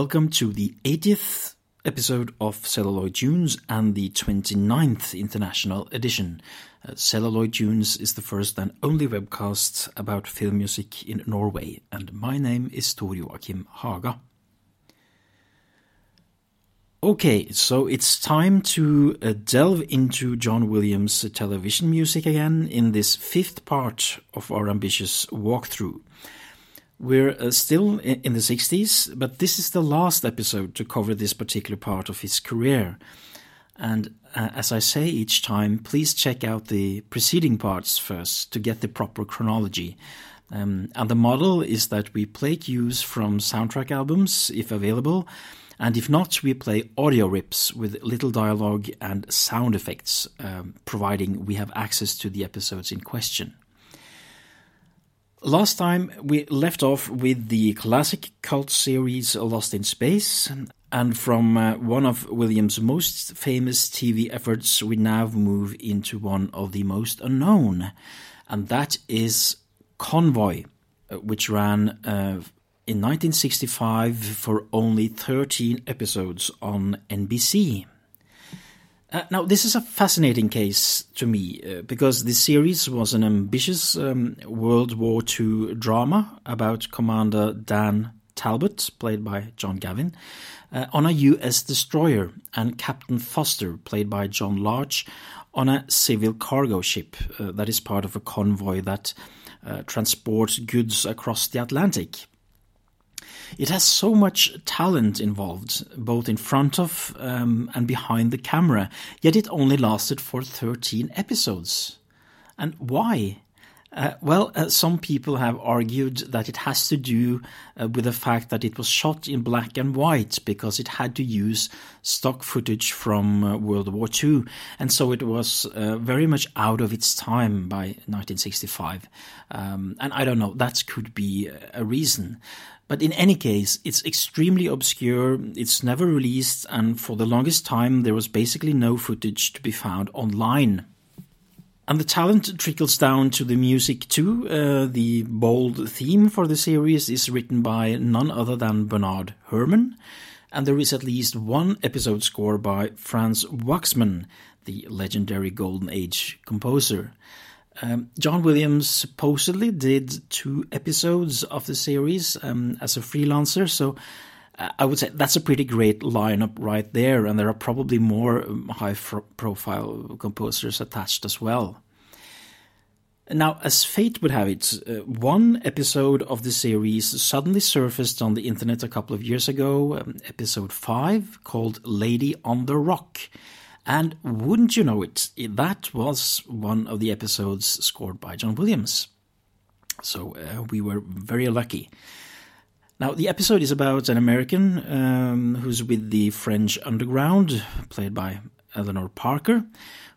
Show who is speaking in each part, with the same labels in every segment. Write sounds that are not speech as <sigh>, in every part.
Speaker 1: Welcome to the 80th episode of Celluloid Tunes and the 29th international edition. Uh, Celluloid Tunes is the first and only webcast about film music in Norway, and my name is Tor Haga. Okay, so it's time to uh, delve into John Williams' television music again in this fifth part of our ambitious walkthrough. We're uh, still in the 60s, but this is the last episode to cover this particular part of his career. And uh, as I say each time, please check out the preceding parts first to get the proper chronology. Um, and the model is that we play cues from soundtrack albums, if available, and if not, we play audio rips with little dialogue and sound effects, um, providing we have access to the episodes in question. Last time we left off with the classic cult series Lost in Space, and from uh, one of Williams' most famous TV efforts, we now move into one of the most unknown, and that is Convoy, uh, which ran uh, in 1965 for only 13 episodes on NBC. Uh, now, this is a fascinating case to me uh, because this series was an ambitious um, World War II drama about Commander Dan Talbot, played by John Gavin, uh, on a U.S. destroyer, and Captain Foster, played by John Larch, on a civil cargo ship uh, that is part of a convoy that uh, transports goods across the Atlantic. It has so much talent involved, both in front of um, and behind the camera, yet it only lasted for 13 episodes. And why? Uh, well, uh, some people have argued that it has to do uh, with the fact that it was shot in black and white because it had to use stock footage from uh, World War II, and so it was uh, very much out of its time by 1965. Um, and I don't know, that could be a reason. But in any case, it's extremely obscure, it's never released, and for the longest time there was basically no footage to be found online. And the talent trickles down to the music too. Uh, the bold theme for the series is written by none other than Bernard Herrmann, and there is at least one episode score by Franz Waxman, the legendary Golden Age composer. Um, John Williams supposedly did two episodes of the series um, as a freelancer, so uh, I would say that's a pretty great lineup right there, and there are probably more um, high profile composers attached as well. Now, as fate would have it, uh, one episode of the series suddenly surfaced on the internet a couple of years ago, um, episode 5, called Lady on the Rock. And wouldn't you know it, that was one of the episodes scored by John Williams. So uh, we were very lucky. Now, the episode is about an American um, who's with the French underground, played by Eleanor Parker,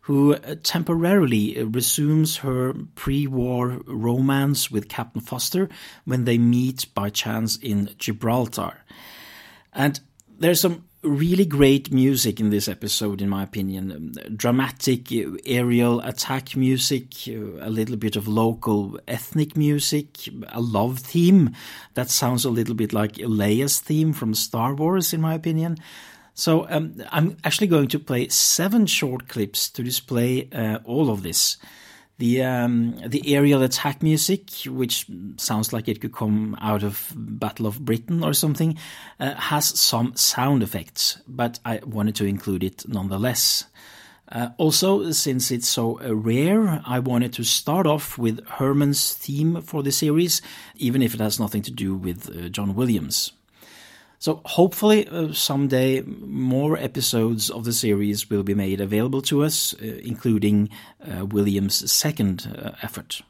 Speaker 1: who uh, temporarily resumes her pre war romance with Captain Foster when they meet by chance in Gibraltar. And there's some really great music in this episode, in my opinion. Um, dramatic aerial attack music, uh, a little bit of local ethnic music, a love theme that sounds a little bit like Leia's theme from Star Wars, in my opinion. So um, I'm actually going to play seven short clips to display uh, all of this the um, the aerial attack music, which sounds like it could come out of Battle of Britain or something, uh, has some sound effects, but I wanted to include it nonetheless. Uh, also, since it's so uh, rare, I wanted to start off with Herrmann's theme for the series, even if it has nothing to do with uh, John Williams. So hopefully uh, someday more episodes of the series will be made available to us, uh, including uh, Williams' second uh, effort.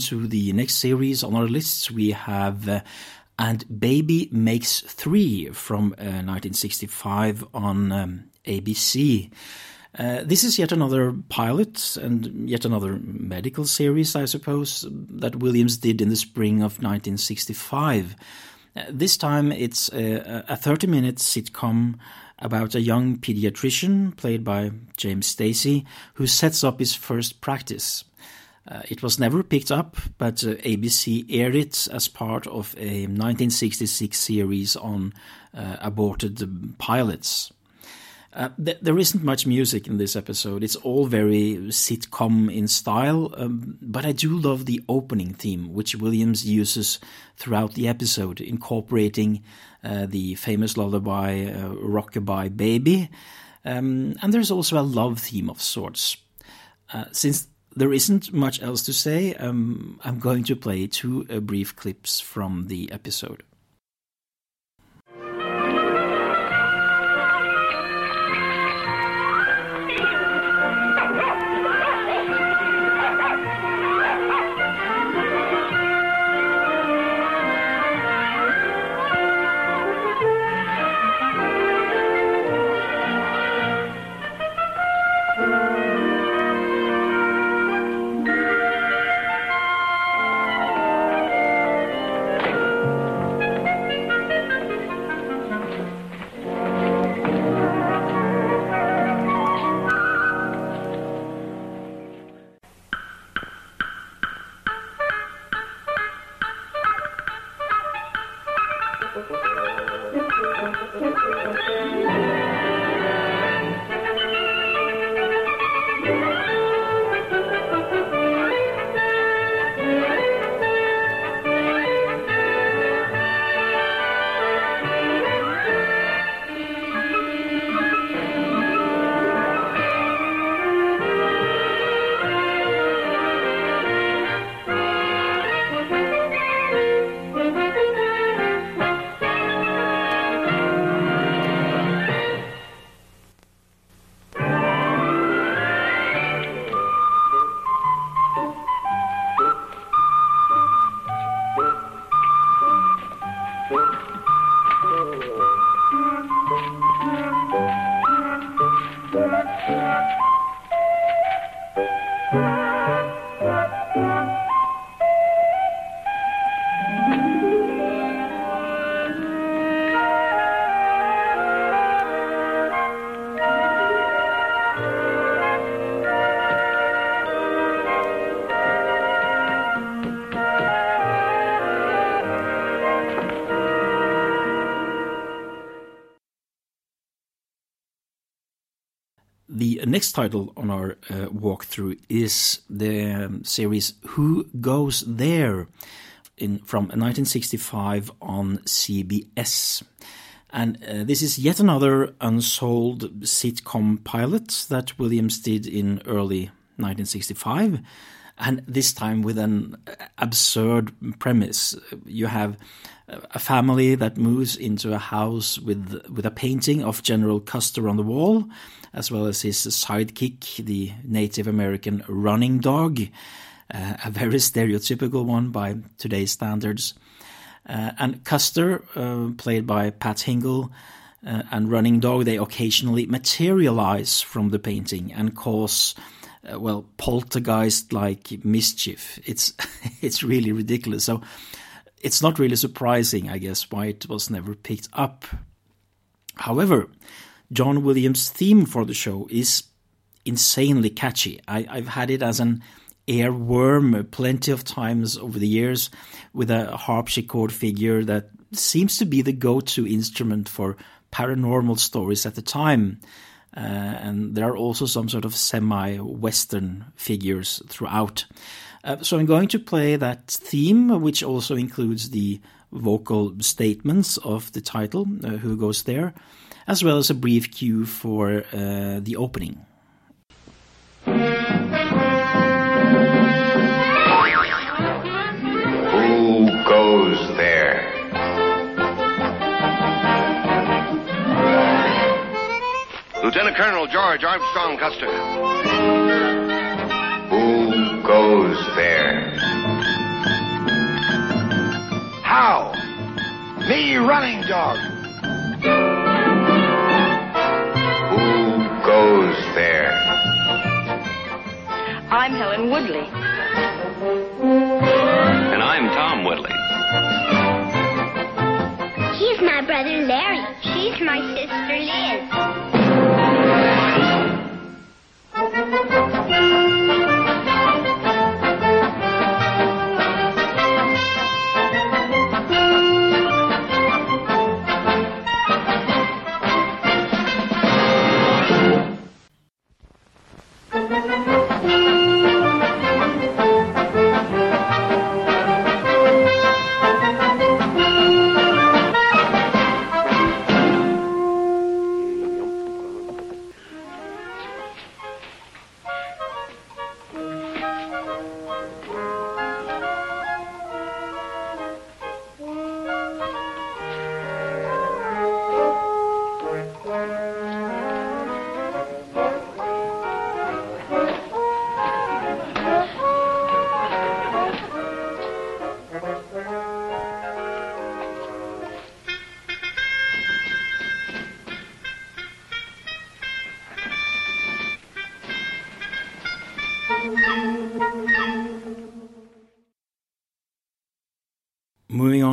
Speaker 1: To the next series on our lists, we have uh, And Baby Makes Three from uh, 1965 on um, ABC. Uh, this is yet another pilot and yet another medical series, I suppose, that Williams did in the spring of 1965. Uh, this time it's a, a 30 minute sitcom about a young pediatrician, played by James Stacy, who sets up his first practice. Uh, it was never picked up, but uh, ABC aired it as part of a 1966 series on uh, aborted pilots. Uh, th- there isn't much music in this episode. It's all very sitcom in style, um, but I do love the opening theme, which Williams uses throughout the episode, incorporating uh, the famous lullaby uh, Rockabye Baby. Um, and there's also a love theme of sorts. Uh, since there isn't much else to say, um, I'm going to play two uh, brief clips from the episode. Next title on our uh, walkthrough is the um, series Who Goes There in, from 1965 on CBS. And uh, this is yet another unsold sitcom pilot that Williams did in early 1965 and this time with an absurd premise. You have a family that moves into a house with with a painting of General Custer on the wall, as well as his sidekick, the Native American running dog, uh, a very stereotypical one by today's standards. Uh, and Custer, uh, played by Pat Hingle, uh, and Running Dog, they occasionally materialize from the painting and cause uh, well poltergeist like mischief. It's <laughs> it's really ridiculous. So it's not really surprising i guess why it was never picked up. However john williams theme for the show is insanely catchy. I, i've had it as an earworm plenty of times over the years with a harpsichord figure that seems to be the go-to instrument for paranormal stories at the time uh, and there are also some sort of semi-Western figures throughout. Uh, so I'm going to play that theme, which also includes the vocal statements of the title, uh, Who Goes There, as well as a brief cue for uh, the opening.
Speaker 2: Lieutenant Colonel George Armstrong Custer.
Speaker 3: Who goes there?
Speaker 2: How? Me, running dog.
Speaker 3: Who goes there?
Speaker 4: I'm Helen Woodley.
Speaker 5: And I'm Tom Woodley.
Speaker 6: He's my brother Larry. She's my sister Liz.
Speaker 1: Moving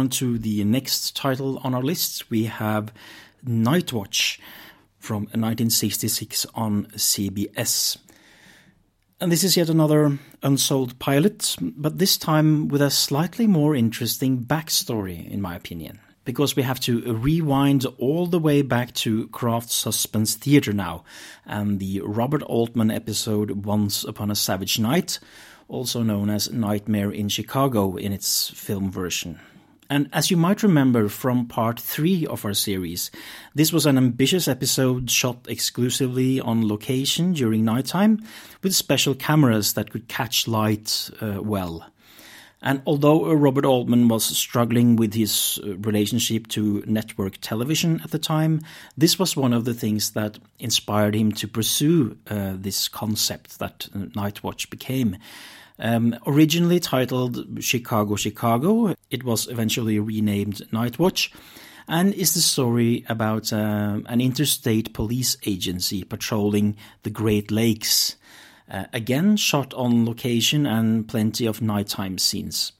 Speaker 1: to the next title on our list, we have Night Watch from 1966 on CBS. And this is yet another unsold pilot, but this time with a slightly more interesting backstory, in my opinion. Because we have to rewind all the way back to Kraft Suspense Theater now, and the Robert Altman episode Once Upon a Savage Night, also known as Nightmare in Chicago in its film version. And as you might remember from part three of our series, this was an ambitious episode shot exclusively on location during nighttime with special cameras that could catch light uh, well. And although uh, Robert Altman was struggling with his uh, relationship to network television at the time, this was one of the things that inspired him to pursue uh, this concept that uh, Night Watch became. Um, originally titled Chicago, Chicago, it was eventually renamed Night Watch and is the story about uh, an interstate police agency patrolling the Great Lakes. Uh, again, shot on location and plenty of nighttime scenes.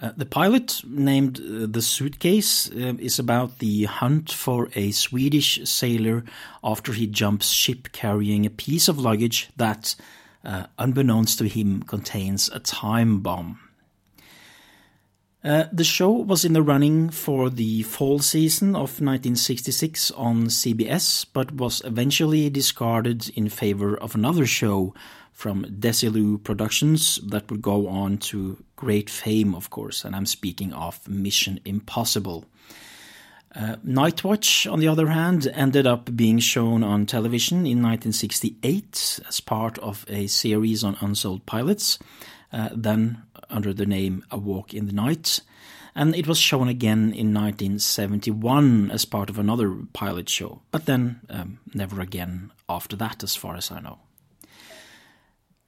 Speaker 1: Uh, the pilot, named uh, The Suitcase, uh, is about the hunt for a Swedish sailor after he jumps ship carrying a piece of luggage that, uh, unbeknownst to him, contains a time bomb. Uh, the show was in the running for the fall season of 1966 on CBS, but was eventually discarded in favor of another show from Desilu Productions that would go on to great fame, of course, and I'm speaking of Mission Impossible. Uh, Night Watch, on the other hand, ended up being shown on television in 1968 as part of a series on unsold pilots, uh, then under the name A Walk in the Night. And it was shown again in 1971 as part of another pilot show, but then um, never again after that, as far as I know.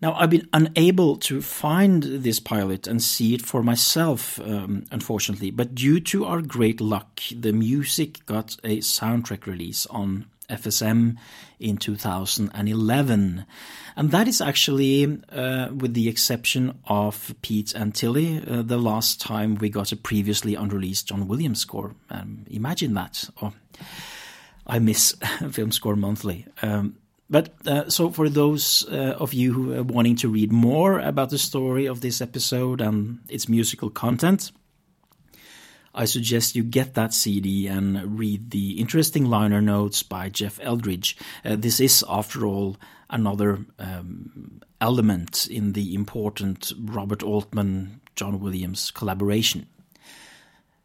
Speaker 1: Now, I've been unable to find this pilot and see it for myself, um, unfortunately, but due to our great luck, the music got a soundtrack release on FSM in 2011. And that is actually, uh, with the exception of Pete and Tillie, uh, the last time we got a previously unreleased John Williams score. Um, imagine that. Oh, I miss <laughs> Film Score Monthly. Um, but uh, so, for those uh, of you who are wanting to read more about the story of this episode and its musical content, I suggest you get that CD and read the interesting liner notes by Jeff Eldridge. Uh, this is, after all, another um, element in the important Robert Altman John Williams collaboration.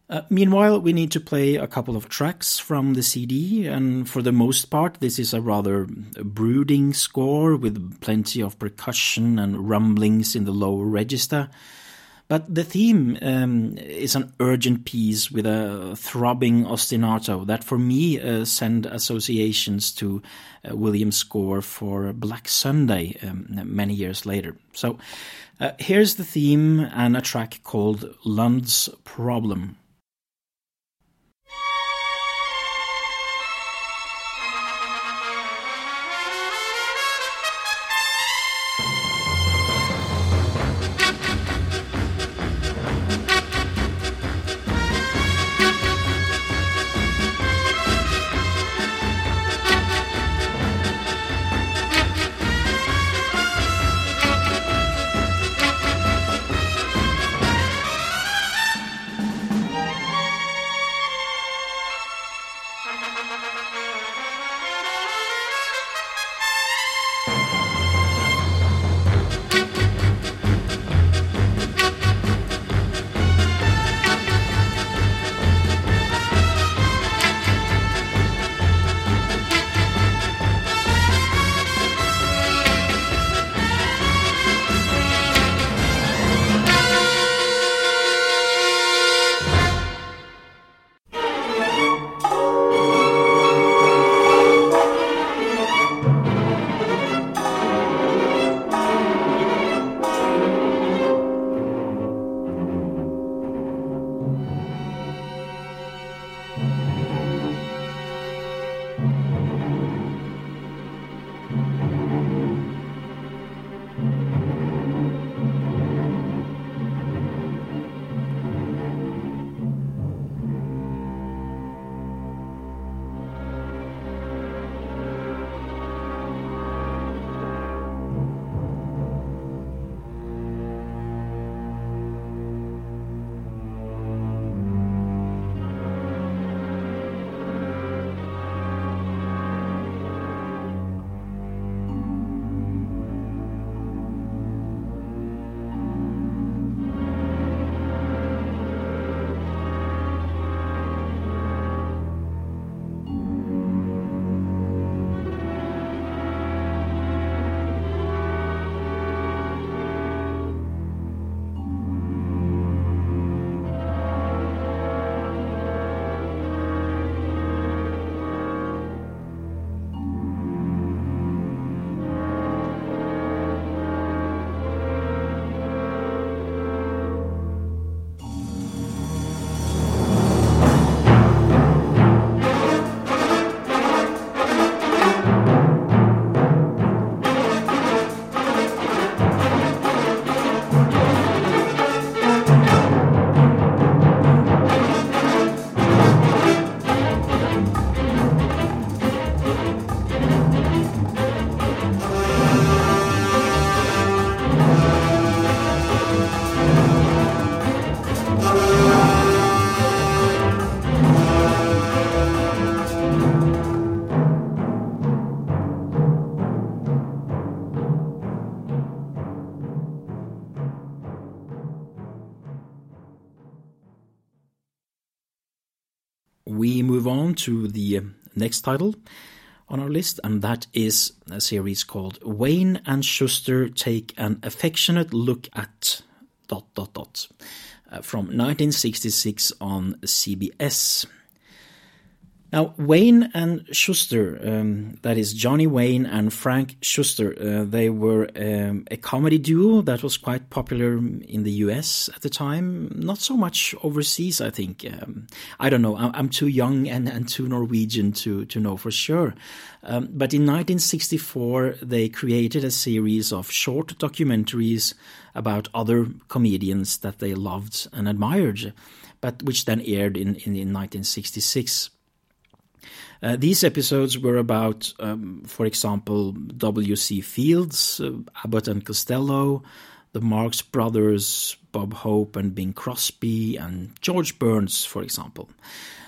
Speaker 1: Uh, meanwhile, we need to play a couple of tracks from the CD, and for the most part, this is a rather brooding score with plenty of percussion and rumblings in the lower register. But the theme um, is an urgent piece with a throbbing ostinato that, for me, uh, send associations to uh, Williams' score for Black Sunday um, many years later. So uh, here's the theme and a track called Lund's Problem. To the next title on our list, and that is a series called Wayne and Shuster Take an Affectionate Look at dot dot dot uh, from 1966 on CBS. Now, Wayne and Shuster, um, that is Johnny Wayne and Frank Shuster, uh, they were um, a comedy duo that was quite popular in the US at the time. Not so much overseas, I think. Um, I don't know. I'm, too young and, and too Norwegian to, to know for sure. Um, but in 1964, they created a series of short documentaries about other comedians that they loved and admired, but which then aired in, in, in 1966. Uh, these episodes were about, um, for example, W.C. Fields, uh, Abbott and Costello, the Marx Brothers, Bob Hope and Bing Crosby, and George Burns, for example.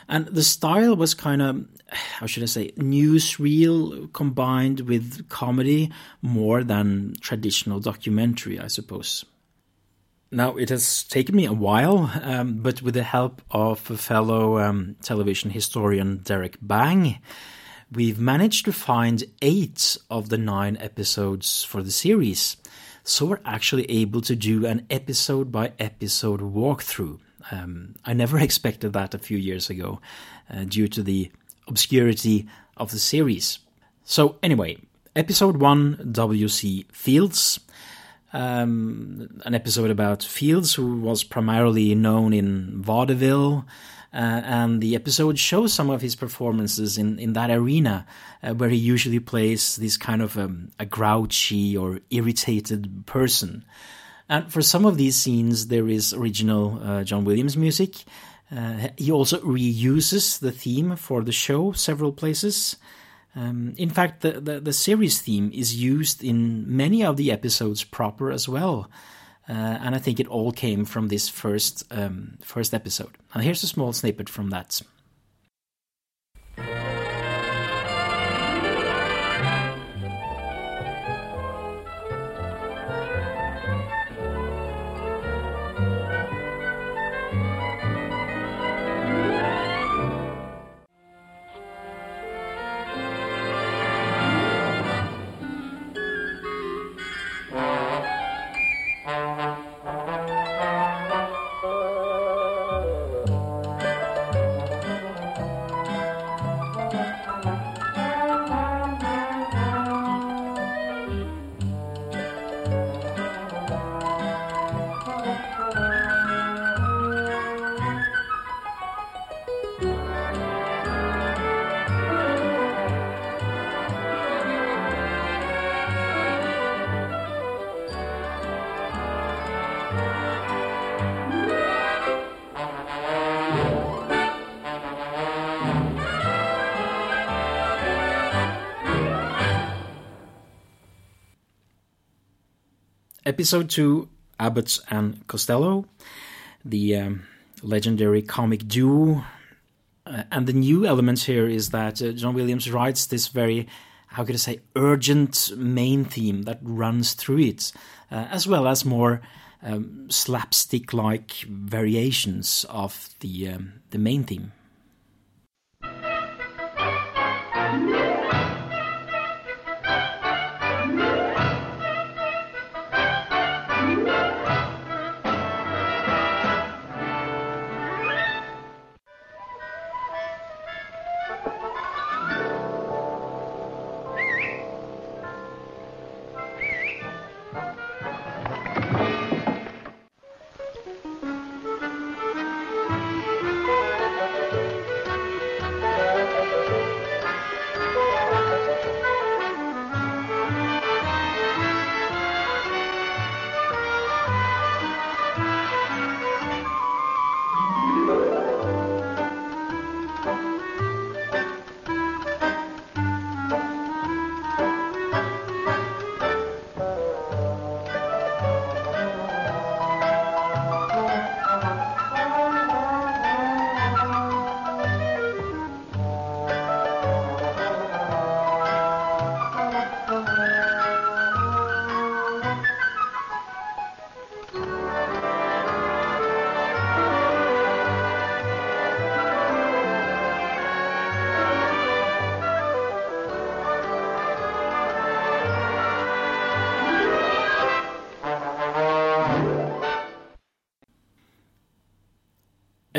Speaker 1: And the style was kind of, how should I say, newsreel combined with comedy more than traditional documentary, I suppose. Now, it has taken me a while, um, but with the help of a fellow um, television historian, Derek Bang, we've managed to find eight of the nine episodes for the series. So we're actually able to do an episode by episode walkthrough. Um, I never <laughs> expected that a few years ago uh, due to the obscurity of the series. So, anyway, episode one W.C. Fields um, an episode about Fields, who was primarily known in vaudeville. Uh, and the episode shows some of his performances in, in that arena, uh, where he usually plays this kind of um, a grouchy or irritated person. And for some of these scenes, there is original uh, John Williams music. Uh, he also reuses the theme for the show several places. Um, in fact, the, the, the, series theme is used in many of the episodes proper as well. Uh, and I think it all came from this first um, first episode. And here's a small snippet from that. Episode 2 Abbott and Costello, the um, legendary comic duo. Uh, and the new element here is that uh, John Williams writes this very, how could I say, urgent main theme that runs through it, uh, as well as more um, slapstick like variations of the, um, the main theme.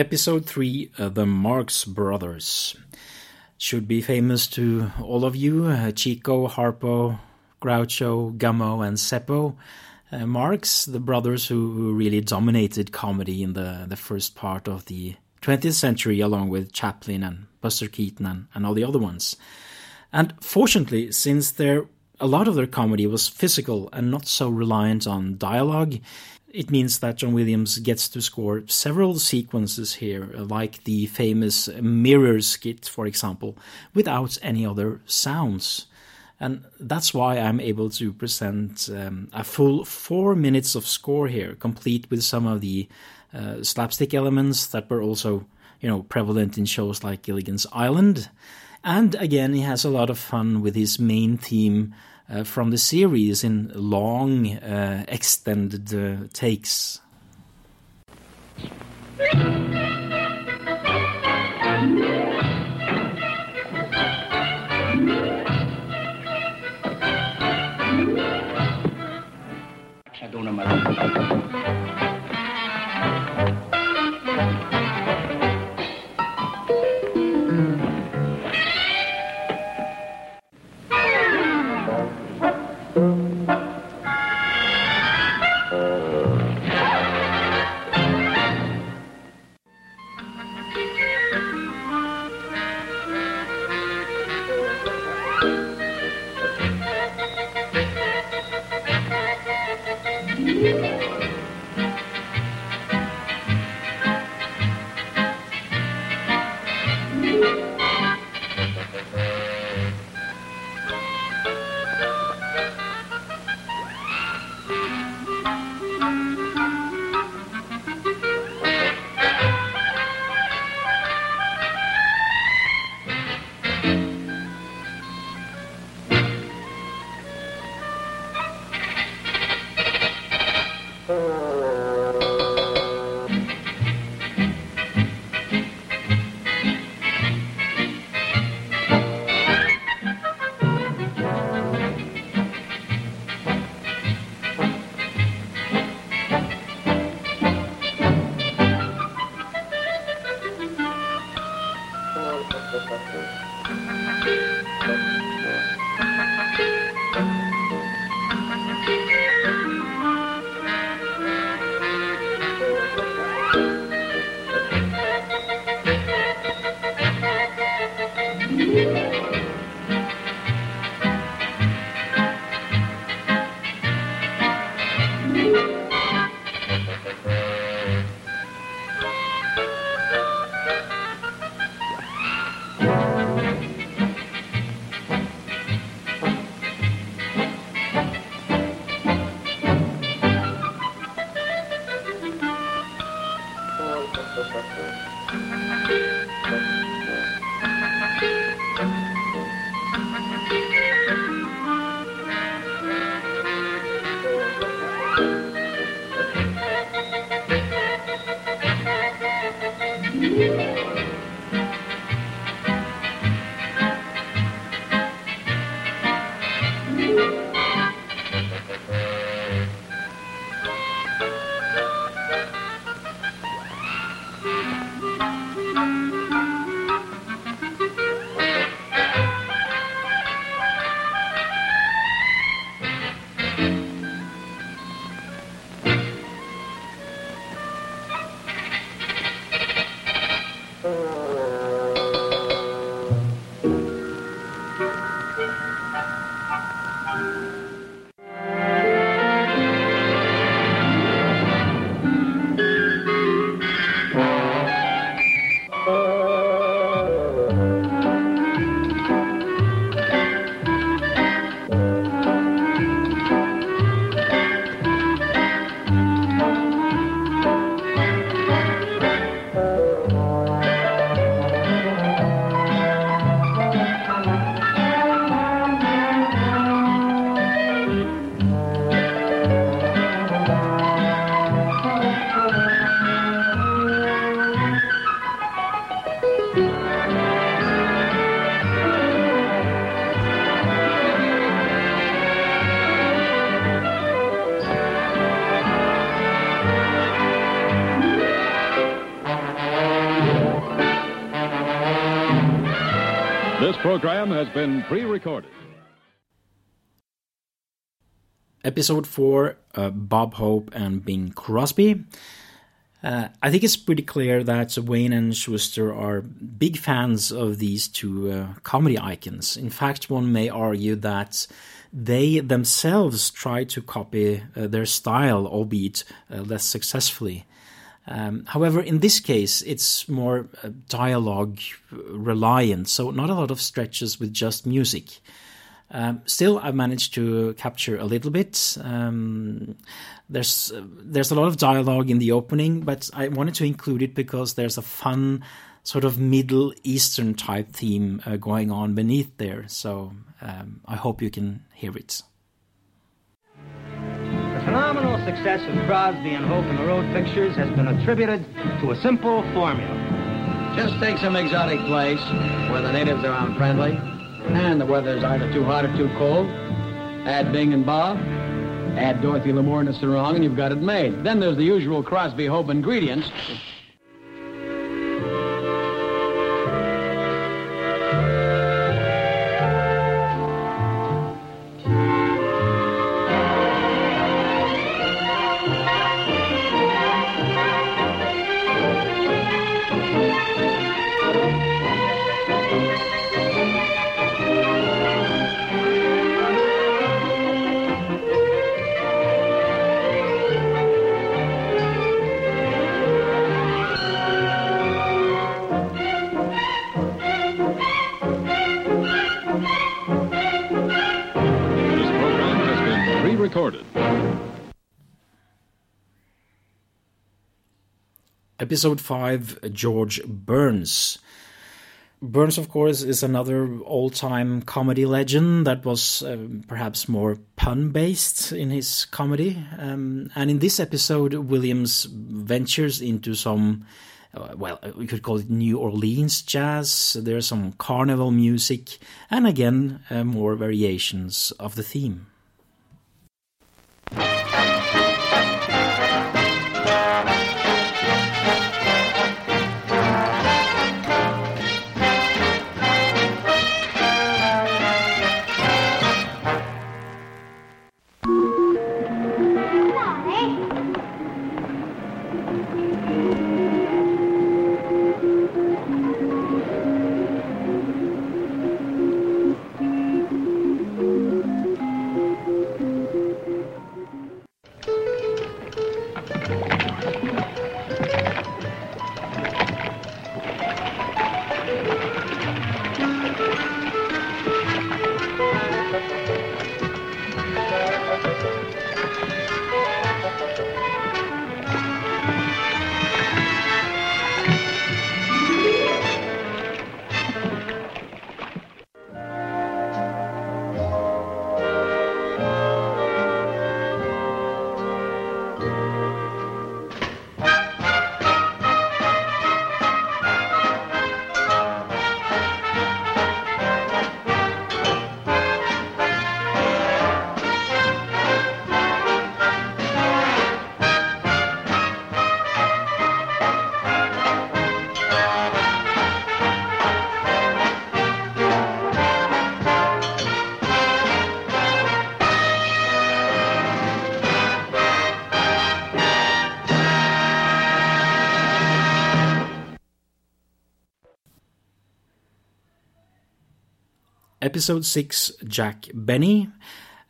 Speaker 1: Episode 3 uh, The Marx Brothers. Should be famous to all of you uh, Chico, Harpo, Groucho, Gummo, and Zeppo. Uh, Marx, the brothers who, who, really dominated comedy in the, the first part of the 20th century, along with Chaplin and Buster Keaton and, and all the other ones. And fortunately, since their a lot of their comedy was physical and not so reliant on dialogue, it means that John Williams gets to score several sequences here, like the famous mirror skit, for example, without any other sounds. And that's why I'm able to present um, a full four minutes of score here, complete with some of the uh, slapstick elements that were also, you know, prevalent in shows like Gilligan's Island. And again, he has a lot of fun with his main theme uh, from the series in long, uh, extended uh, takes.
Speaker 4: Program has been pre recorded.
Speaker 1: Episode 4 uh, Bob Hope and Bing Crosby. Uh, I think it's pretty clear that Wayne and Shuster are big fans of these two uh, comedy icons. In fact, one may argue that they themselves try to copy uh, their style, albeit uh, less successfully. Um, however, in this case, it's more uh, dialogue reliant, so not a lot of stretches with just music. Um, still, I've managed to capture a little bit. Um, there's uh, there's a lot of dialogue in the opening, but I wanted to include it because there's a fun sort of Middle Eastern type theme uh, going on beneath there. So um, I hope you can hear it.
Speaker 7: Success of Crosby and Hope in the road pictures has been attributed to a simple formula.
Speaker 8: Just take some exotic place where the natives are unfriendly and the weather's either too hot or too cold. Add Bing and Bob, add Dorothy Lamour and a sarong, and you've got it made. Then there's the usual Crosby Hope ingredients.
Speaker 1: Episode 5 George Burns. Burns, of course, is another all time comedy legend that was um, perhaps more pun based in his comedy. Um, and in this episode, Williams ventures into some, uh, well, we could call it New Orleans jazz. There's some carnival music, and again, uh, more variations of the theme. Episode 6 Jack Benny.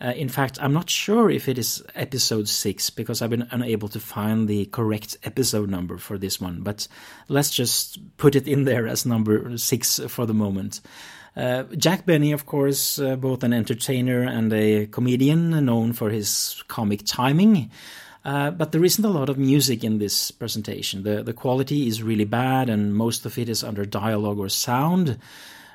Speaker 1: Uh, in fact, I'm not sure if it is episode 6 because I've been unable to find the correct episode number for this one, but let's just put it in there as number 6 for the moment. Uh, Jack Benny, of course, uh, both an entertainer and a comedian known for his comic timing. Uh, but there isn't a lot of music in this presentation. The, the quality is really bad, and most of it is under dialogue or sound.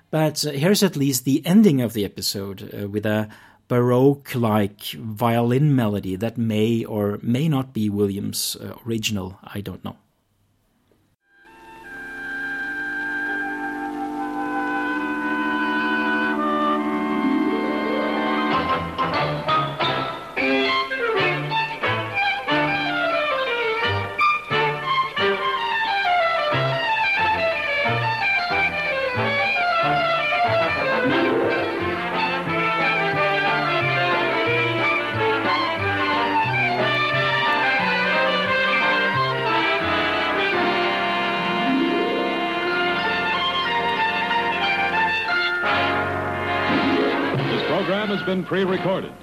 Speaker 1: But uh, here's at least the ending of the episode uh, with a baroque like violin melody that may or may not be Williams' uh, original. I don't know.
Speaker 4: Program has been pre recorded.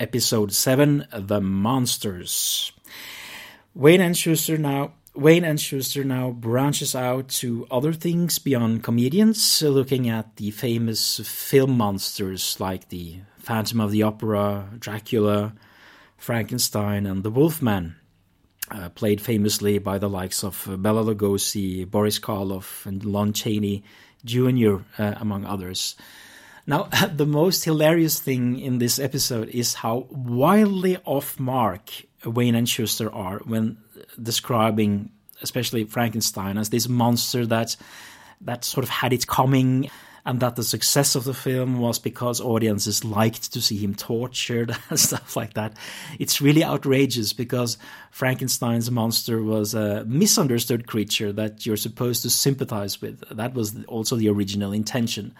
Speaker 1: Episode 7 The Monsters. Wayne and Shuster now Wayne and Shuster now branches out to other things beyond comedians, looking at the famous film monsters like the Phantom of the Opera, Dracula, Frankenstein, and the Wolfman, uh, played famously by the likes of Bela Lugosi, Boris Karloff, and Lon Chaney Jr., uh, among others. Now, <laughs> the most hilarious thing in this episode is how wildly off mark Wayne and Shuster are when describing, especially Frankenstein, as this monster that that sort of had it coming, and that the success of the film was because audiences liked to see him tortured <laughs> and stuff like that. It's really outrageous because Frankenstein's monster was a misunderstood creature that you're supposed to sympathize with. That was also the original intention.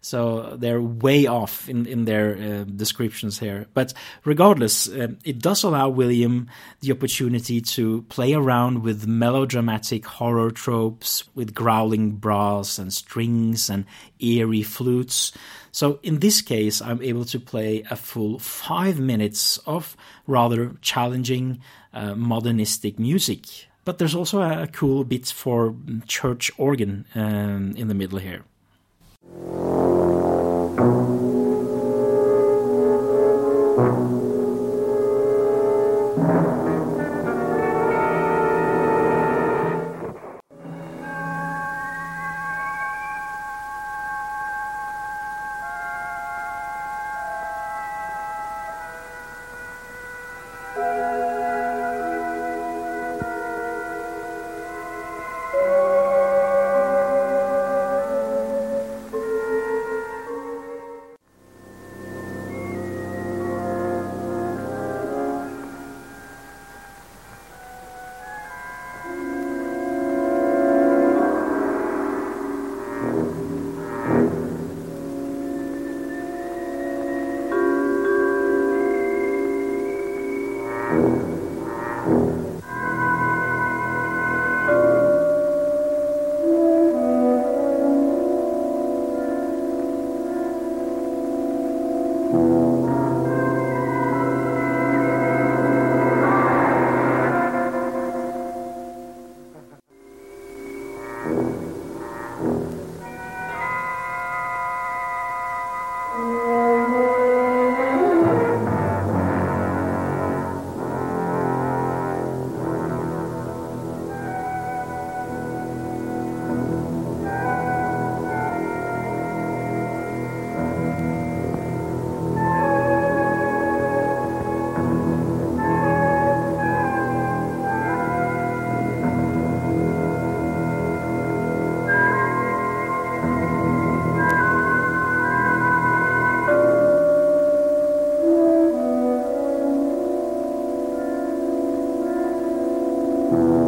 Speaker 1: So they're way off in, in their uh, descriptions here. But regardless, uh, it does allow William the opportunity to play around with melodramatic horror tropes, with growling brass and strings and eerie flutes. So in this case, I'm able to play a full five minutes of rather challenging uh, modernistic music. But there's also a cool bit for church organ um, in the middle here. よし!
Speaker 9: The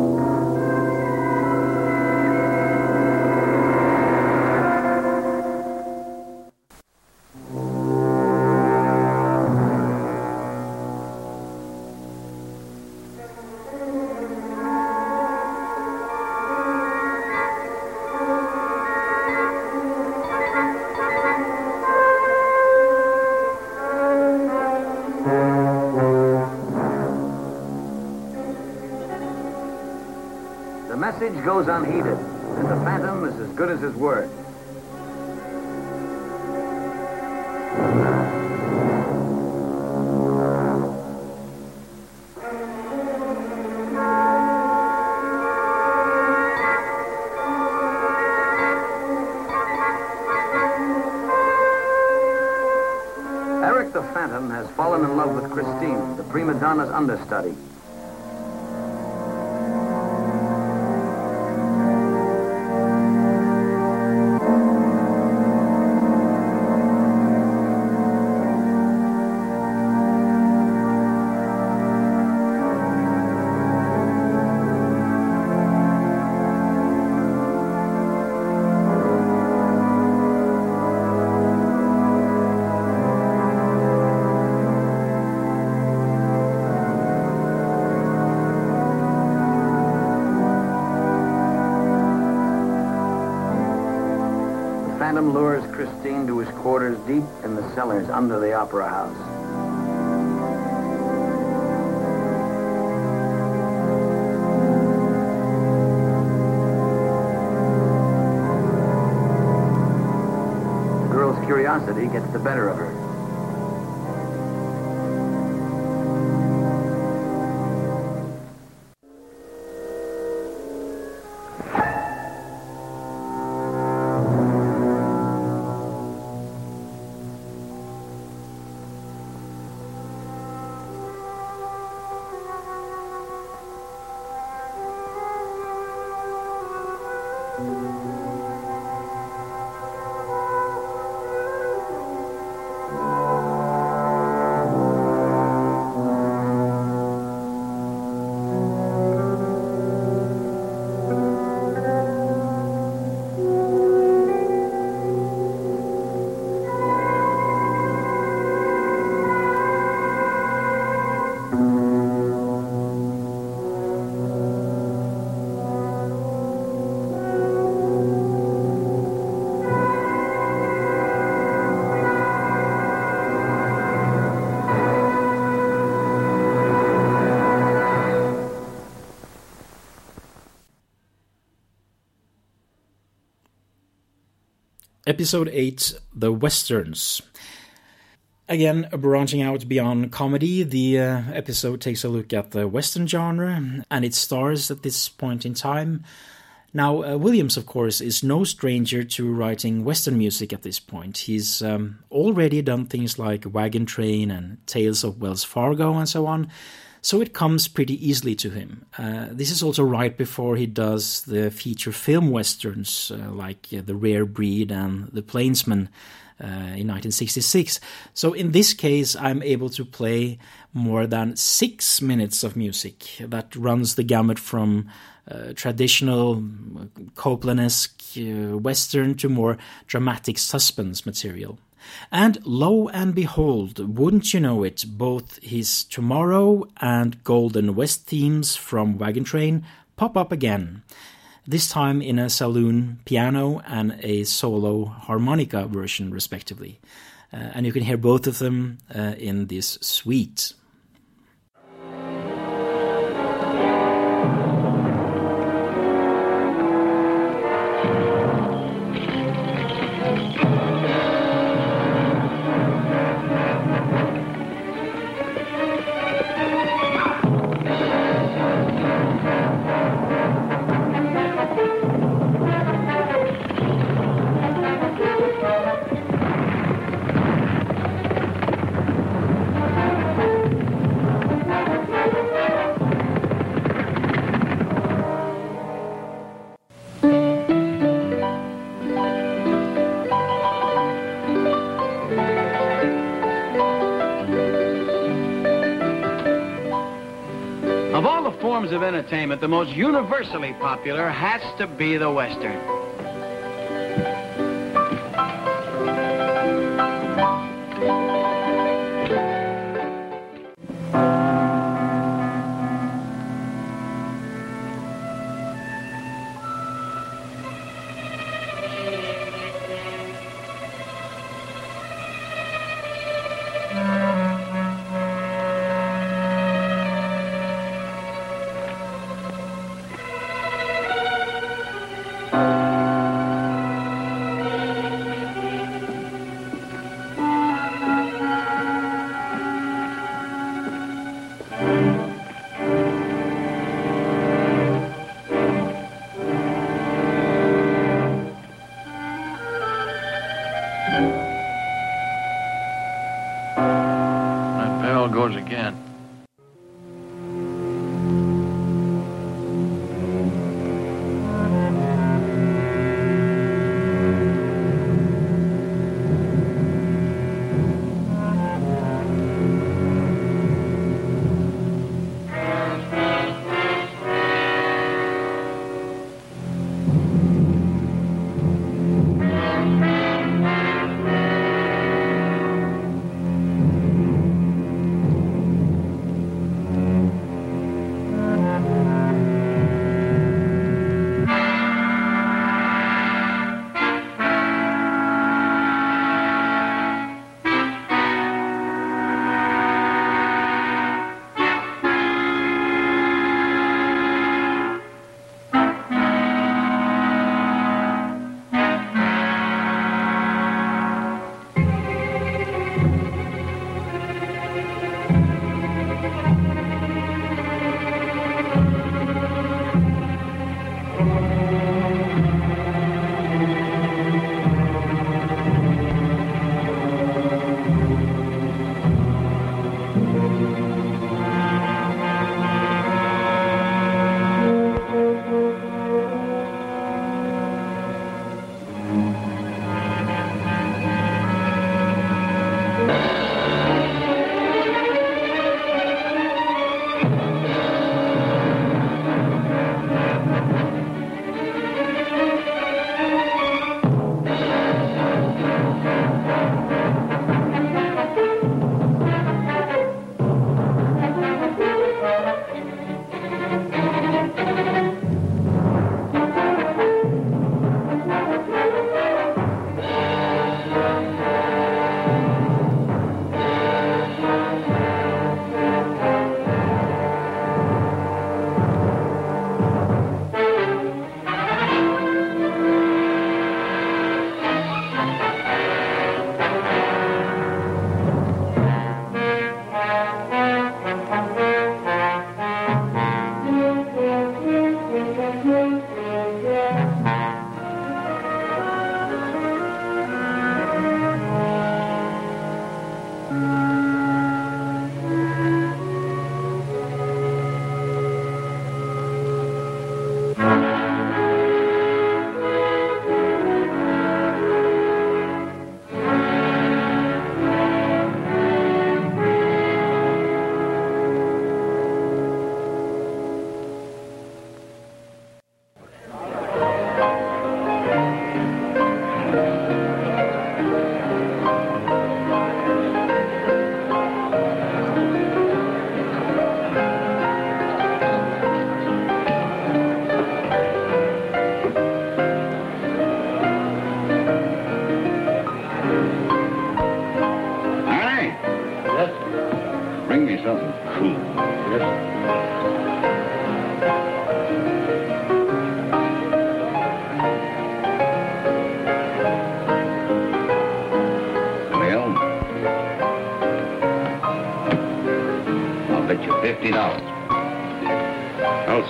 Speaker 9: message goes unheeded, and the Phantom is as good as his word. Eric the Phantom has fallen in love with Christine, the prima donna's understudy. Gets the better of
Speaker 1: Episode 8 The Westerns. Again, branching out beyond comedy, the uh, episode takes a look at the Western genre and its stars at this point in time. Now, uh, Williams, of course, is no stranger to writing Western music at this point. He's um, already done things like Wagon Train and Tales of Wells Fargo and so on, so it comes pretty easily to him. Uh, this is also right before he does the feature film westerns uh, like uh, The Rare Breed and The Plainsman uh, in 1966. So in this case, I'm able to play more than six minutes of music that runs the gamut from uh, traditional Copland-esque uh, western to more dramatic suspense material. And lo and behold, wouldn't you know it, both his Tomorrow and Golden West themes from Wagon Train pop up again. This time in a saloon piano and a solo harmonica version, respectively. Uh, and you can hear both of them uh, in this suite.
Speaker 8: Forms of entertainment, the most universally popular has to be the Western.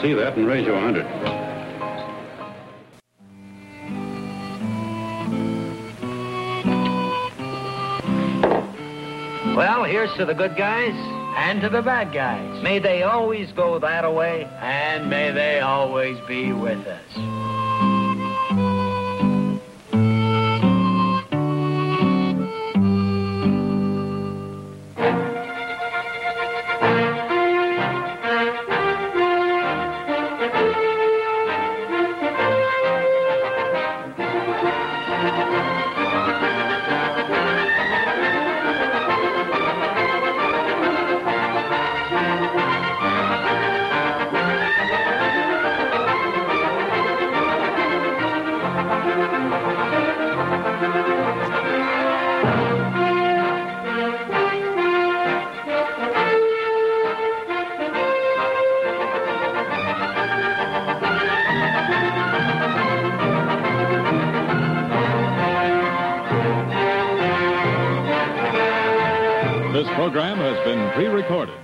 Speaker 10: See that and raise you a hundred.
Speaker 7: Well, here's to the good guys and to the bad guys. May they always go that way, and may they always be with
Speaker 4: This program has been pre recorded.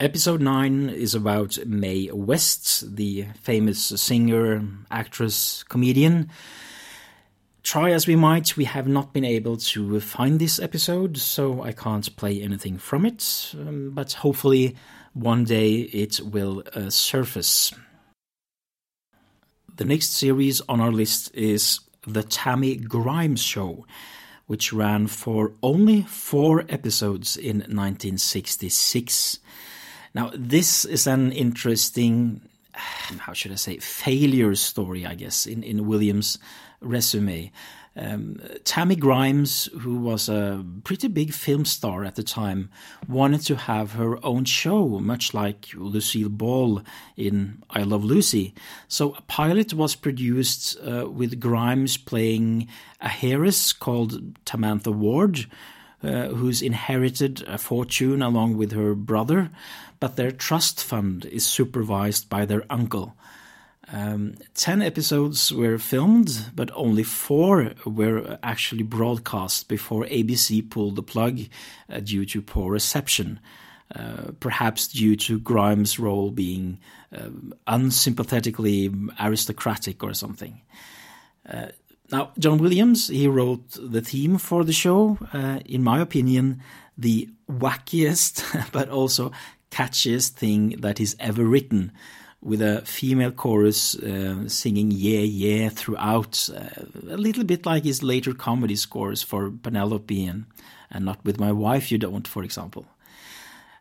Speaker 1: Episode 9 is about Mae West, the famous singer, actress, comedian. Try as we might, we have not been able to find this episode, so I can't play anything from it, um, but hopefully one day it will uh, surface. The next series on our list is The Tammy Grimes Show, which ran for only four episodes in 1966. Now, this is an interesting, how should I say, failure story, I guess, in, in Williams' resume. Um, Tammy Grimes, who was a pretty big film star at the time, wanted to have her own show, much like Lucille Ball in I Love Lucy. So a pilot was produced uh, with Grimes playing a heiress called Tamantha Ward, uh, who's inherited a fortune along with her brother, but their trust fund is supervised by their uncle. Um, ten episodes were filmed, but only four were actually broadcast before ABC pulled the plug uh, due to poor reception. Uh, perhaps due to Grimes' role being uh, unsympathetically aristocratic or something. Uh, now, John Williams, he wrote the theme for the show. Uh, in my opinion, the wackiest, <laughs> but also catchiest thing that is ever written with a female chorus uh, singing yeah yeah throughout uh, a little bit like his later comedy scores for penelope and, and not with my wife you don't for example.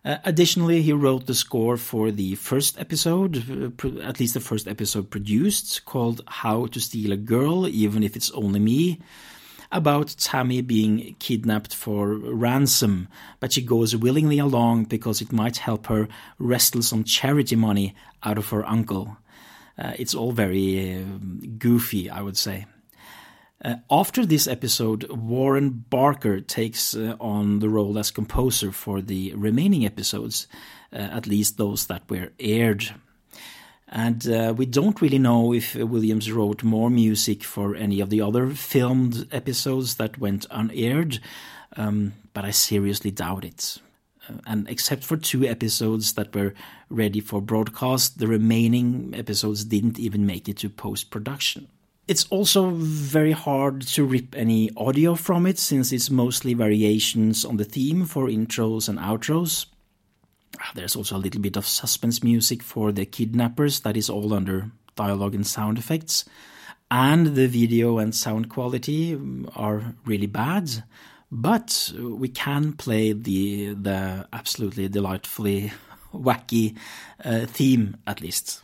Speaker 1: Uh, additionally he wrote the score for the first episode uh, at least the first episode produced called how to steal a girl even if it's only me about Tammy being kidnapped for ransom, but she goes willingly along because it might help her wrestle some charity money out of her uncle. Uh, it's all very uh, goofy, I would say. Uh, after this episode, Warren Barker takes uh, on the role as composer for the remaining episodes, uh, at least those that were aired. And uh, we don't really know if Williams wrote more music for any of the other filmed episodes that went unaired, um, but I seriously doubt it. Uh, and except for two episodes that were ready for broadcast, the remaining episodes didn't even make it to post production. It's also very hard to rip any audio from it since it's mostly variations on the theme for intros and outros. There's also a little bit of suspense music for the kidnappers that is all under dialogue and sound effects. And the video and sound quality are really bad, but we can play the the absolutely delightfully <laughs> wacky uh, theme at least.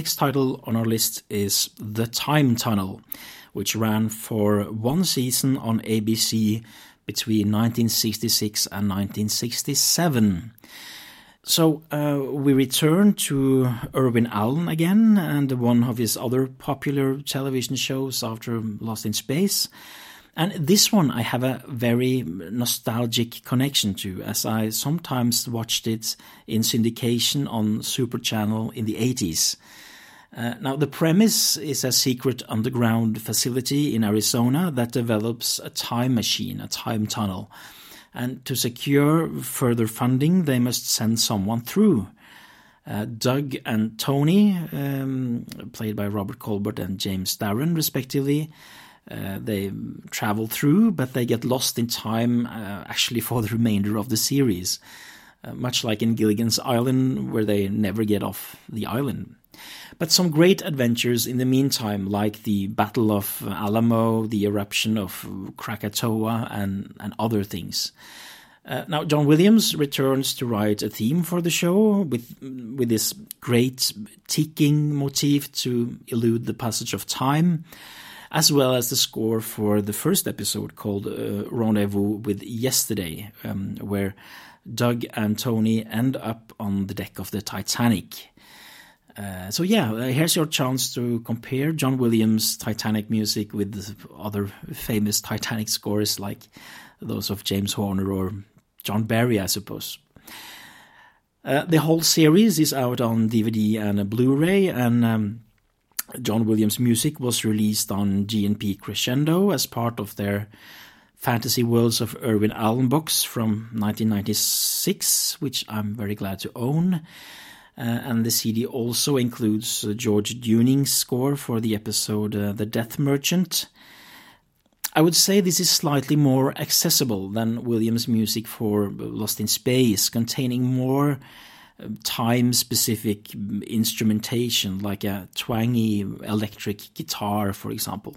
Speaker 1: Next title on our list is The Time Tunnel, which ran for one season on ABC between 1966 and 1967. So uh, we return to Irwin Allen again and one of his other popular television shows after Lost in Space. And this one I have a very nostalgic connection to, as I sometimes watched it in syndication on Super Channel in the 80s. Uh, now, the premise is a secret underground facility in Arizona that develops a time machine, a time tunnel. And to secure further funding, they must send someone through. Uh, Doug and Tony, um, played by Robert Colbert and James Darren, respectively, uh, they travel through, but they get lost in time uh, actually for the remainder of the series. Uh, much like in Gilligan's Island, where they never get off the island. But some great adventures in the meantime, like the Battle of Alamo, the eruption of Krakatoa, and, and other things. Uh, now, John Williams returns to write a theme for the show with with this great ticking motif to elude the passage of time, as well as the score for the first episode called uh, Rendezvous with Yesterday, um, where Doug and Tony end up on the deck of the Titanic. Uh, so yeah, uh, here's your chance to compare John Williams' Titanic music with other famous Titanic scores like those of James Horner or John Barry, I suppose. Uh, the whole series is out on DVD and Blu-ray, and um, John Williams' music was released on GNP Crescendo as part of their Fantasy Worlds of Irwin Allen box from 1996, which I'm very glad to own. Uh, and the CD also includes uh, George Duning's score for the episode uh, The Death Merchant. I would say this is slightly more accessible than Williams' music for Lost in Space, containing more time specific instrumentation, like a twangy electric guitar, for example.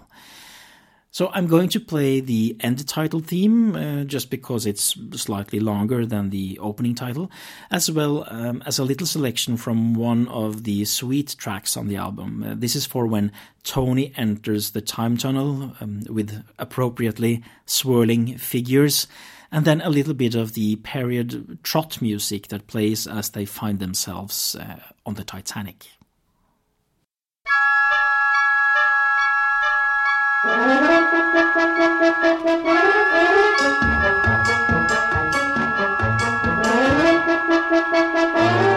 Speaker 1: So I'm going to play the end title theme uh, just because it's slightly longer than the opening title, as well um, as a little selection from one of the suite tracks on the album. Uh, this is for when Tony enters the time tunnel um, with appropriately swirling figures, and then a little bit of the period trot music that plays as they find themselves uh, on the Titanic. Thank you.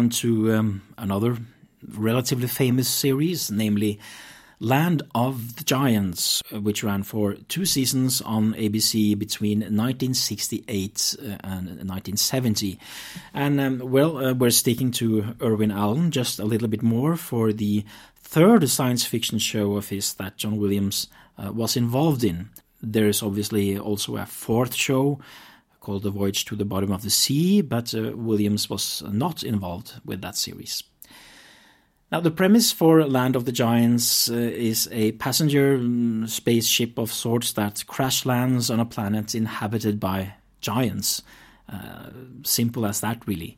Speaker 1: On to um, another relatively famous series, namely Land of the Giants, uh, which ran for two seasons on ABC between 1968 uh, and 1970. And, um, well, uh, we're sticking to Irwin Allen just a little bit more for the third science fiction show of his that John Williams uh, was involved in. There is obviously also a fourth show called The Voyage to the Bottom of the Sea, but uh, Williams was not involved with that series. Now, the premise for Land of the Giants uh, is a passenger um, spaceship of sorts that crash lands on a planet inhabited by giants. Uh, simple as that, really.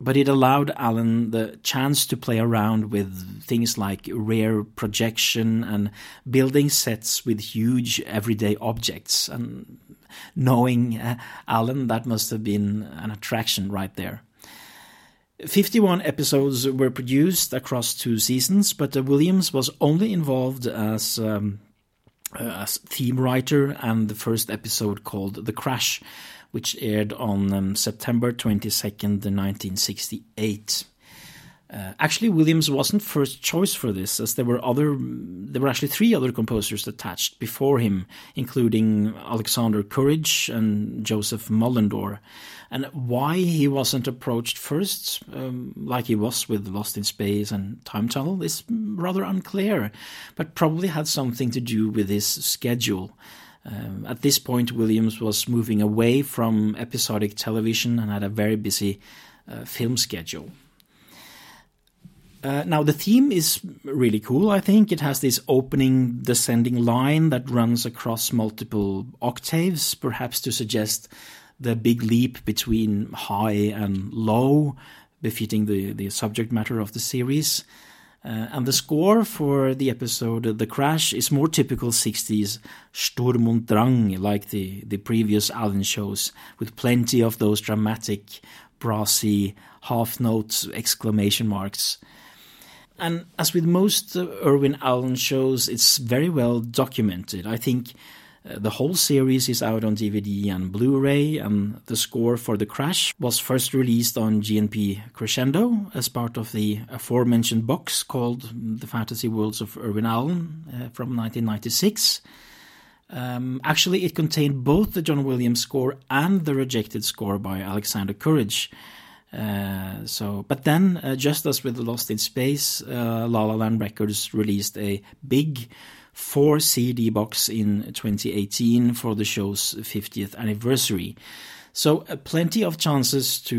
Speaker 1: But it allowed Allen the chance to play around with things like rear projection and building sets with huge everyday objects. And knowing uh, Allen, that must have been an attraction right there. 51 episodes were produced across two seasons, but uh, Williams was only involved as, um, uh, as theme writer and the first episode called The Crash, which aired on um, September 22nd, 1968. Uh, actually, Williams wasn't first choice for this, as there were other, there were actually three other composers attached before him, including Alexander Courage and Joseph Mullendore. And why he wasn't approached first, um, like he was with Lost in Space and Time Tunnel, is rather unclear, but probably had something to do with his schedule. Um, at this point, Williams was moving away from episodic television and had a very busy uh, film schedule. Uh, now, the theme is really cool, I think. It has this opening descending line that runs across multiple octaves, perhaps to suggest the big leap between high and low, befitting the, the subject matter of the series. Uh, and the score for the episode The Crash is more typical 60s Sturm und Drang, like the, the previous Allen shows, with plenty of those dramatic, brassy, half note exclamation marks. And as with most Irwin Allen shows, it's very well documented. I think uh, the whole series is out on DVD and Blu ray, and the score for The Crash was first released on GNP Crescendo as part of the aforementioned box called The Fantasy Worlds of Irwin Allen uh, from 1996. Um, actually, it contained both the John Williams score and the rejected score by Alexander Courage. Uh, so, but then, uh, just as with Lost in Space, uh, La La Land Records released a big four CD box in 2018 for the show's 50th anniversary. So, uh, plenty of chances to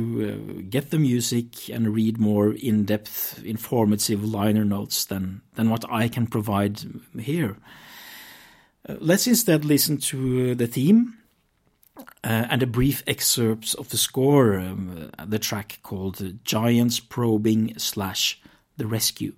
Speaker 1: uh, get the music and read more in depth, informative liner notes than, than what I can provide here. Uh, let's instead listen to the theme uh, and a brief excerpt of the score, um, the track called Giants Probing slash The Rescue.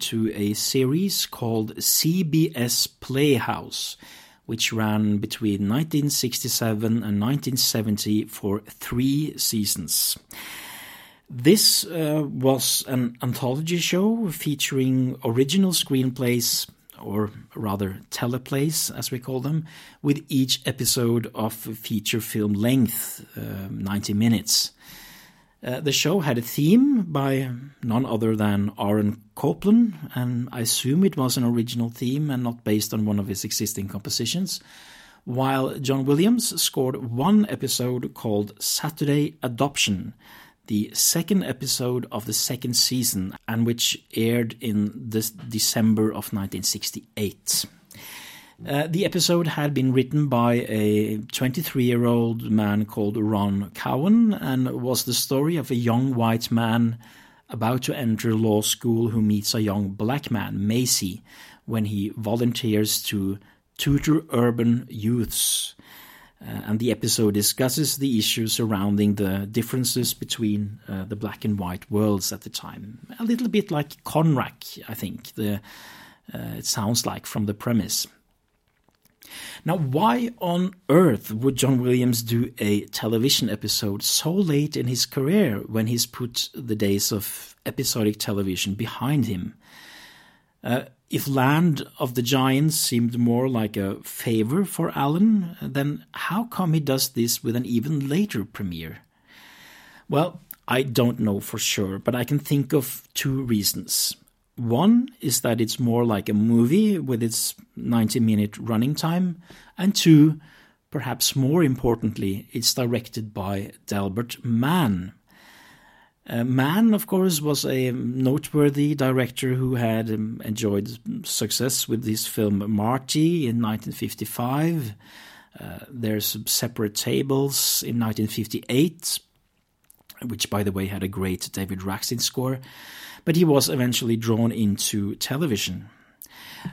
Speaker 1: To a series called CBS Playhouse, which ran between 1967 and 1970 for three seasons. This uh, was an anthology show featuring original screenplays, or rather teleplays as we call them, with each episode of feature film length, uh, 90 minutes. Uh, the show had a theme by none other than Aaron Copland, and I assume it was an original theme and not based on one of his existing compositions. While John Williams scored one episode called Saturday Adoption, the second episode of the second season, and which aired in this December of 1968. Uh, the episode had been written by a 23 year old man called Ron Cowen and was the story of a young white man about to enter law school who meets a young black man, Macy, when he volunteers to tutor urban youths. Uh, and the episode discusses the issues surrounding the differences between uh, the black and white worlds at the time. A little bit like Conrack, I think. The, uh, it sounds like from the premise. Now, why on earth would John Williams do a television episode so late in his career when he's put the days of episodic television behind him? Uh, if Land of the Giants seemed more like a favor for Allen, then how come he does this with an even later premiere? Well, I don't know for sure, but I can think of two reasons. One is that it's more like a movie with its 90 minute running time, and two, perhaps more importantly, it's directed by Delbert Mann. Uh, Mann, of course, was a noteworthy director who had um, enjoyed success with his film Marty in 1955. Uh, there's Separate Tables in 1958, which, by the way, had a great David Raksin score but he was eventually drawn into television.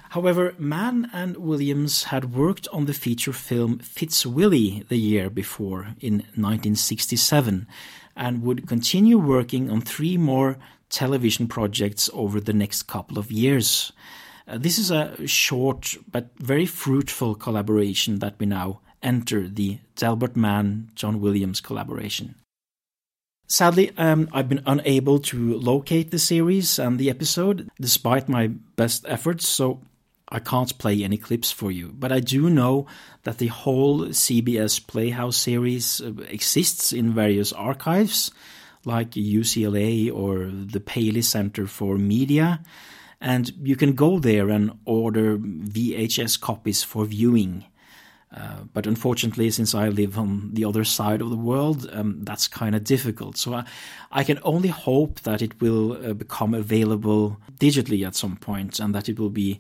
Speaker 1: However, Mann and Williams had worked on the feature film Fitzwilly the year before, in 1967, and would continue working on three more television projects over the next couple of years. Uh, this is a short but very fruitful collaboration that we now enter the Delbert Mann John Williams collaboration. Sadly, um, I've been unable to locate the series and the episode, despite my best efforts, so I can't play any clips for you. But I do know that the whole CBS Playhouse series uh, exists in various archives, like UCLA or the Paley Center for Media, and you can go there and order VHS copies for viewing. Uh, but unfortunately, since I live on the other side of the world, um, that's kind of difficult. So I, I, can only hope that it will uh, become available digitally at some point and that it will be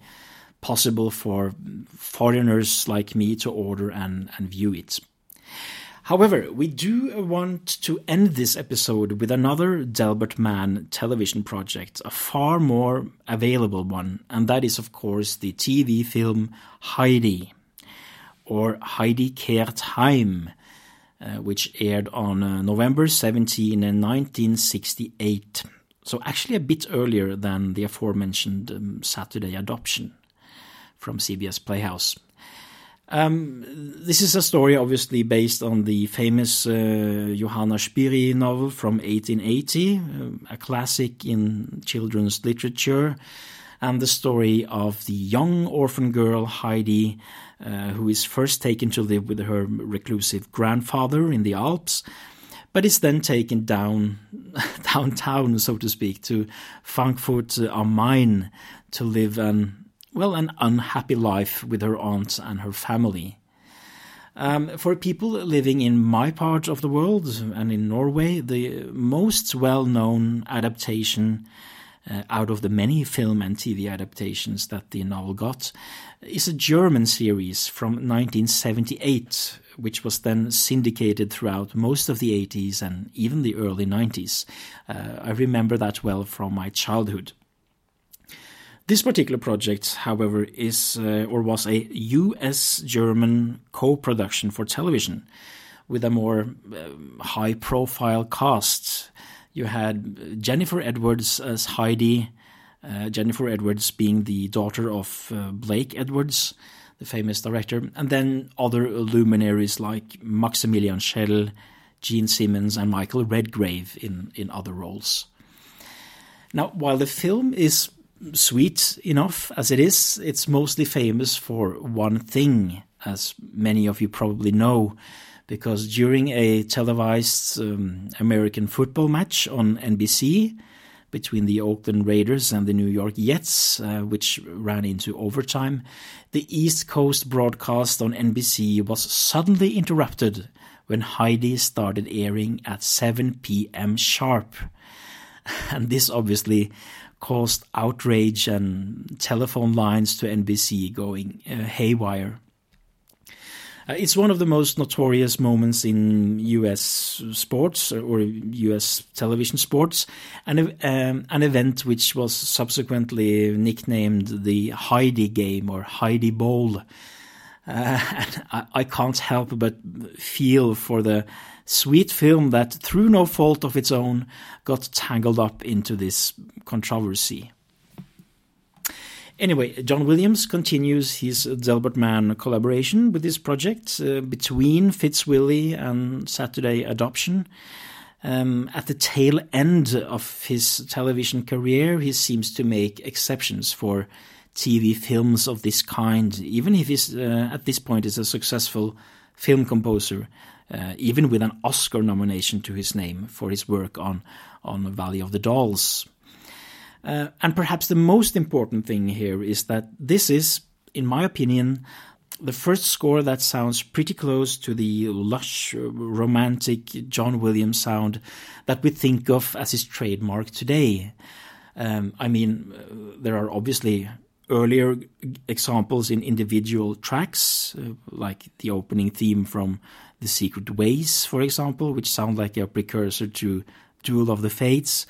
Speaker 1: possible for foreigners like me to order and, and view it. However, we do want to end this episode with another Delbert Mann television project, a far more available one, and that is, of course, the TV film Heidi or Heidi Kehrt Heim, uh, which aired on uh, November 17 in 1968. So, actually, a bit earlier than the aforementioned um, Saturday Adoption from CBS Playhouse. Um, this is a story obviously based on the famous uh, Johanna Spyri novel from 1880, uh, a classic in children's literature, and the story of the young orphan girl Heidi uh, who is first taken to live with her reclusive grandfather in the Alps, but is then taken down <laughs> downtown, so to speak, to Frankfurt am Main to live an well an unhappy life with her aunt and her family. Um, for people living in my part of the world and in Norway, the most well known adaptation uh, out of the many film and TV adaptations that the novel got, is a German series from 1978, which was then syndicated throughout most of the 80s and even the early 90s. Uh, I remember that well from my childhood. This particular project, however, is uh, or was a US German co production for television with a more uh, high profile cast You had Jennifer Edwards as Heidi, uh, Jennifer Edwards being the daughter of uh, Blake Edwards, the famous director, and then other luminaries like Maximilian Schell, Jean Simmons, and Michael Redgrave in, in other roles. Now, while the film is sweet enough as it is, it's mostly famous for one thing, as many of you probably know, because during a televised um, American football match on NBC between the Oakland Raiders and the New York Jets, uh, which ran into overtime, the East Coast broadcast on NBC was suddenly interrupted when Heidi started airing at 7 p.m. sharp. <laughs> And this obviously caused outrage and telephone lines to NBC going uh, haywire. Uh, it's one of the most notorious moments in U.S. sports or U.S. television sports, and um, an event which was subsequently nicknamed the Heidi Game or Heidi Bowl. Uh, <laughs> I, I, can't help but feel for the sweet film that, through no fault of its own, got tangled up into this controversy. Anyway, John Williams continues his Delbert Mann collaboration with this project uh, between Fitzwilly and Saturday Adoption. Um, at the tail end of his television career, he seems to make exceptions for TV films of this kind, even if he's uh, at this point is a successful film composer uh, even with an Oscar nomination to his name for his work on, on Valley of the Dolls. Uh, and perhaps the most important thing here is that this is, in my opinion, the first score that sounds pretty close to the lush, romantic John Williams sound that we think of as his trademark today. Um, I mean, uh, there are obviously earlier examples in individual tracks, uh, like the opening theme from The Secret Ways, for example, which sound like a precursor to Duel of the Fates.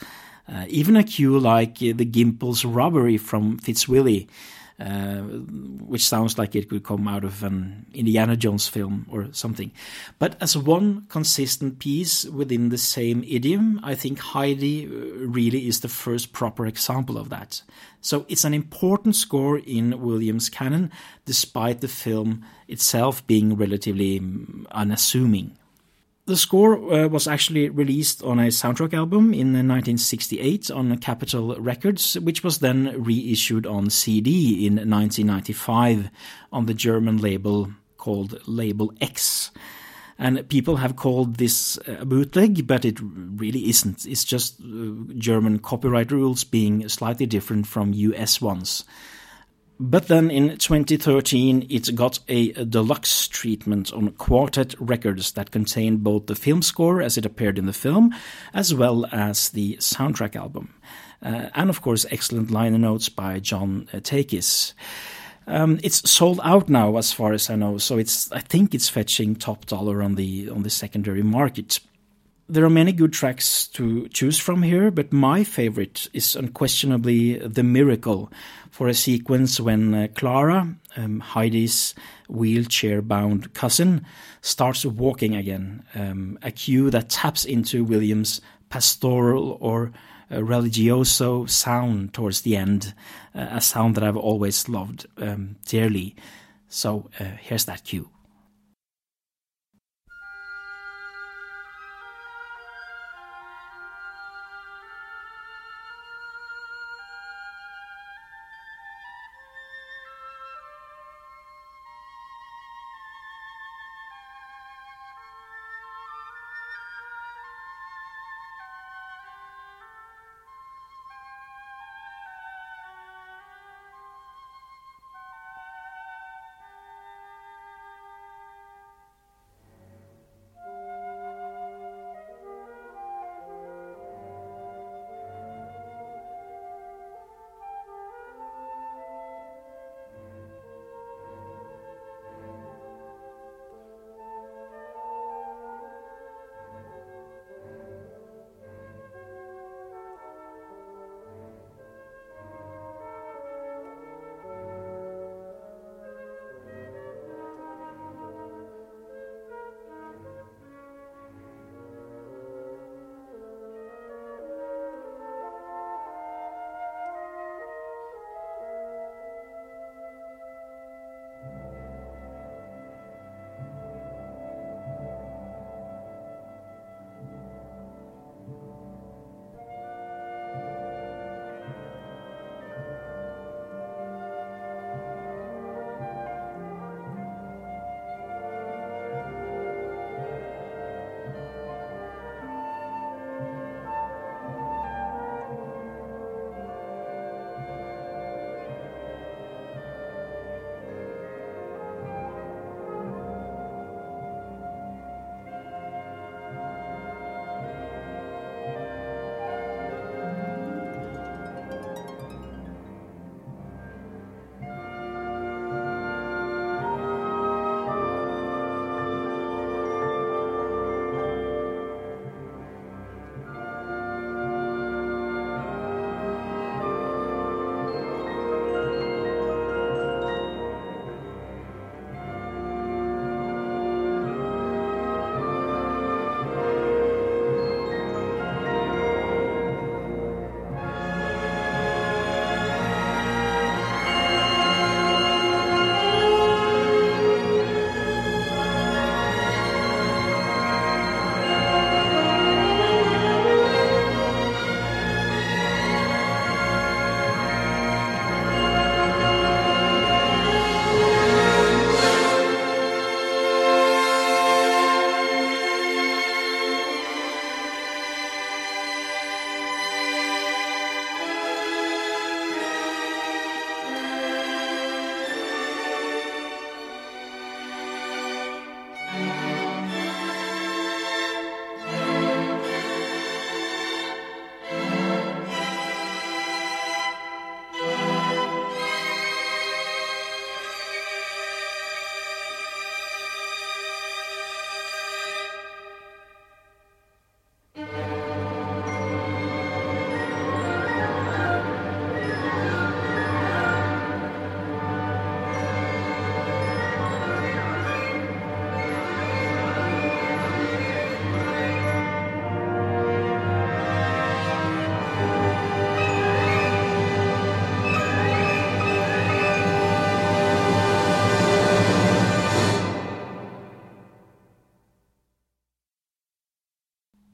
Speaker 1: Uh, even a cue like uh, the Gimbel's Robbery from Fitzwilly, uh, which sounds like it could come out of an Indiana Jones film or something. But as one consistent piece within the same idiom, I think Heidi uh, really is the first proper example of that. So it's an important score in Williams' canon, despite the film itself being relatively mm, unassuming. The score uh, was actually released on a soundtrack album in 1968 on Capitol Records, which was then reissued on CD in 1995 on the German label called Label X. And people have called this a bootleg, but it really isn't. It's just uh, German copyright rules being slightly different from US ones. But then in 2013, it got a, deluxe treatment on Quartet Records that contained both the film score as it appeared in the film, as well as the soundtrack album. Uh, and of course, excellent liner notes by John uh, Takis. Um, it's sold out now, as far as I know, so it's I think it's fetching top dollar on the on the secondary market there are many good tracks to choose from here, but my favorite is unquestionably The Miracle for a sequence when uh, Clara, um, Heidi's wheelchair bound cousin, starts walking again. Um, a cue that taps into Williams' pastoral or uh, religioso sound towards the end, uh, a sound that I've always loved um, dearly. So uh, here's that cue.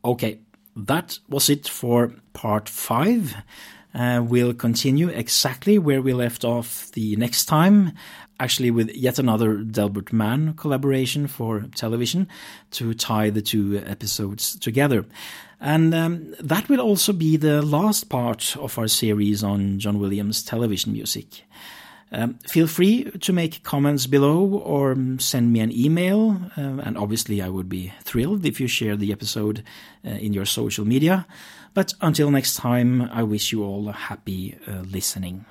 Speaker 1: Okay, that was it for part five. Uh, we'll continue exactly where we left off the next time, actually with yet another Delbert Mann collaboration for television to tie the two episodes together. And um, that will also be the last part of our series on John Williams television music. Um, feel free to make comments below or um, send me an email. Uh, and obviously, I would be thrilled if you share the episode uh, in your social media. But until next time, I wish you all a happy uh, listening.